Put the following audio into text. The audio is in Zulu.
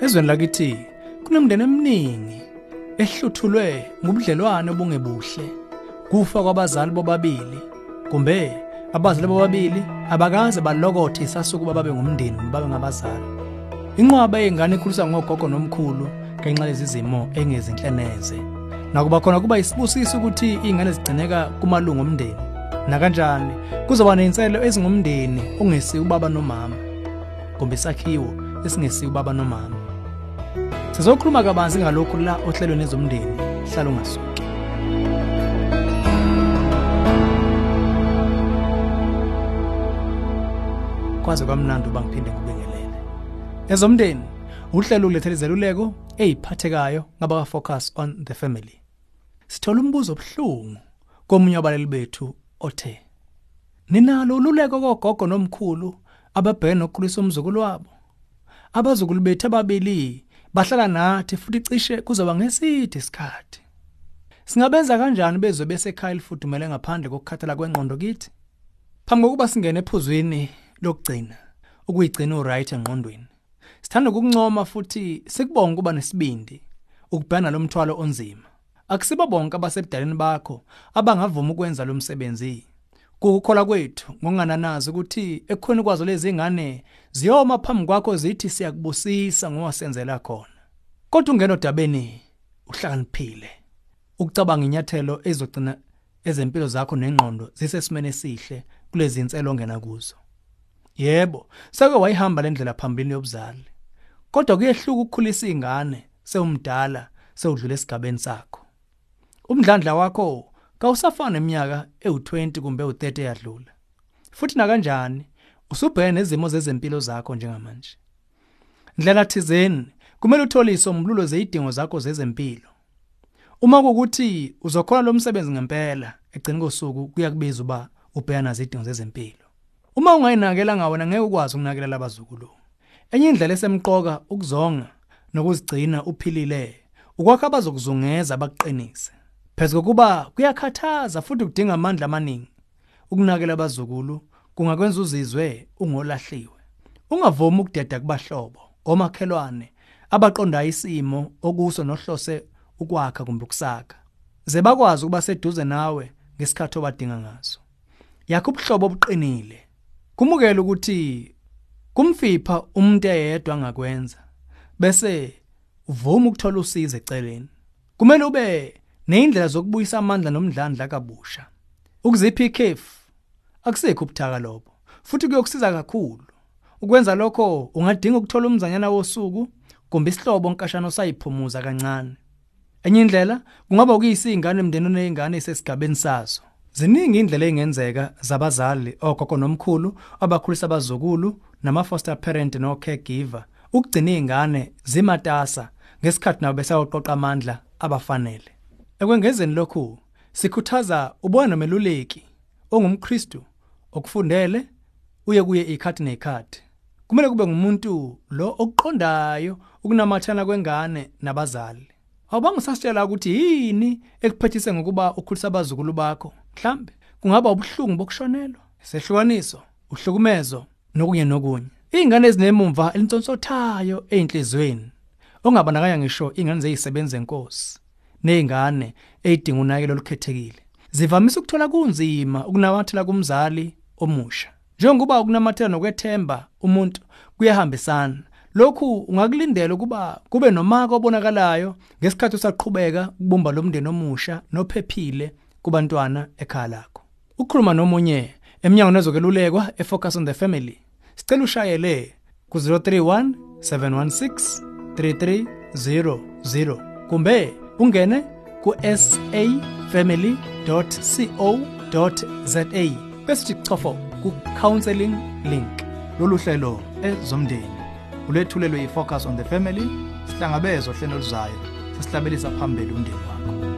Ezweni lakithi kunemndeni eminingi ehluthulwe ngobudlelwane obungebuhle. Kufa kwabazali bobabili kumbe abazali bobabili abakaze balokothe isasuku babe ngumndeni babe ngabazali. Inqwaba yengane ikhuliswa ngogogo nomkhulu ngenxa lezi zimo engezinhleneze. Nakuba khona kuba isibusiso ukuthi izingane zigcineka kumalungu omndeni. Na kanjani kuzoba nezinselo ezingumndeni ongesi ubaba nomama. Kumbe isakhiwo esingesi ubaba nomama. Sizokhuluma kabanzi ngalokhu la ohlelweni ezomndeni hlala ungasuki. Kwaze kwamnandi uba ngiphinde ngibingelele. Ezomndeni uhlelo ulethele izeluleko eziphathekayo ngaba focus on the family. Sithola umbuzo obuhlungu komunye wabaleli bethu othe Ninalo ululeko kogogo nomkhulu ababhekene nokukhulisa umzukulu wabo. Abazukulu bethu ababili bahlala nathi futhi cishe kuzoba ngeside isikhathi. Singabenza kanjani bezwe besekhaya elifudumele ngaphandle kokukhathala kwengqondo kithi? Phambi kokuba singene ephuzwini lokugcina, ukuyigcina uright engqondweni. Sithanda ukukuncoma futhi sikubonga kuba nesibindi ukubhena lo mthwalo onzima. Akusibo bonke abasebudaleni bakho abangavuma ukwenza lo msebenzi. Kukukhola kwethu ngokungananazi ukuthi ekukhona kwazo lezi ingane ziyoma phambi kwakho zithi siyakubusisa ngoba senzela khona. Kodwa ungena odabeni uhlakaniphile. Ukucabanga inyathelo ezogcina ezempilo zakho nengqondo zisesimene esihle kulezi inselo ongena kuzo. Yebo, sake wayihamba lendlela phambili yobuzali. Kodwa kuyehluka ukukhulisa izingane sewumdala sewudlula esigabeni sakho. Umdlandla wakho kawusafana neminyaka ewu20 kumbe u30 eyadlula. Futhi na kanjani usubhekene nezimo zezempilo zakho njengamanje. Ndlela thizeni kumele uthole isombululo zezidingo zakho zezempilo. Uma kukuthi uzokhona lo msebenzi ngempela egcina kosuku kuyakubiza uba ubhekana nezidingo zezempilo. Uma ungayinakela ngawona ngeke ukwazi ukunakela labazukulu. Enye indlela esemqoka ukuzonga nokuzigcina uphilile ukwakha abazokuzungeza abakuqinise. Phezulu kuba kuyakhathaza futhi kudinga amandla amaningi. Ukunakela abazukulu kungakwenza uzizwe ungolahliwe. Ungavumi ukudeda kubahlobo, omakhelwane abaqonda isimo okuso nohlose ukwakha kumbe ukusaka. Ze bakwazi ukuba seduze nawe ngesikhathi obadinga ngaso. Yakho ubuhlobo obuqinile. Kumukela ukuthi kumfipha umuntu eyedwa angakwenza bese uvuma ukuthola usizo eceleni. Kumele ube neindlela zokubuyisa amandla nomdlandla kabusha. Ukuzipha ikhefu akusekho ubuthaka lobo futhi kuyokusiza kakhulu. Ukwenza lokho ungadinga ukuthola umzanyana wosuku kumbe isihlobo onkashana osayiphumuza kancane. Enye indlela kungaba ukuyisingane emndenini nezingane esesigabeni sazo. Ziningi indlela engenzeka zabazali ogogo nomkhulu abakhulisa abazukulu nama foster parent no caregiver ukugcina izingane zimatasa ngesikhathi nabo besayoqoqa amandla abafanele. Ekwengezeni lokhu sikhuthaza ubona nomeluleki ongumKristu okufundele uye kuye ikhathi nekhathi. Kumele kube ngumuntu lo okuqondayo ukunamathana kwengane nabazali. Awubanga usasitshela ukuthi yini ekuphethise ngokuba ukhulisa abazukulu bakho. Mhlambe kungaba ubuhlungu bokushonelwa, sehlukaniso, uhlukumezo nokunye nokunye. Izingane ezinemumva elintsonsothayo einhlizweni. Ongabandakanya ngisho ingane zezisebenza enkosi. Nezingane ezidinga unakelo olukhethekile. Zivamisa ukuthola kunzima ukunamathela kumzali omusha. Njengoba ukunamathela nokwethemba umuntu kuyahambisana. Lokhu ungakulindela ukuba kube nomaka obonakalayo ngesikhathi usaqhubeka ukubumba lomndeni omusha nophephile kubantwana ekhaya lakho. Ukukhuluma nomunye eminyango nezokelulekwa efocus on the family. Sicela ushayele ku 031 716 3300 kumbe ungene ku safamily.co.za bese sichofo ku counseling link. Lolu hlelo ezomndeni ulethulelwe yifocus on the family sihlangabezwa hlelo luzayo sesihlabelisa phambili umndeni wakho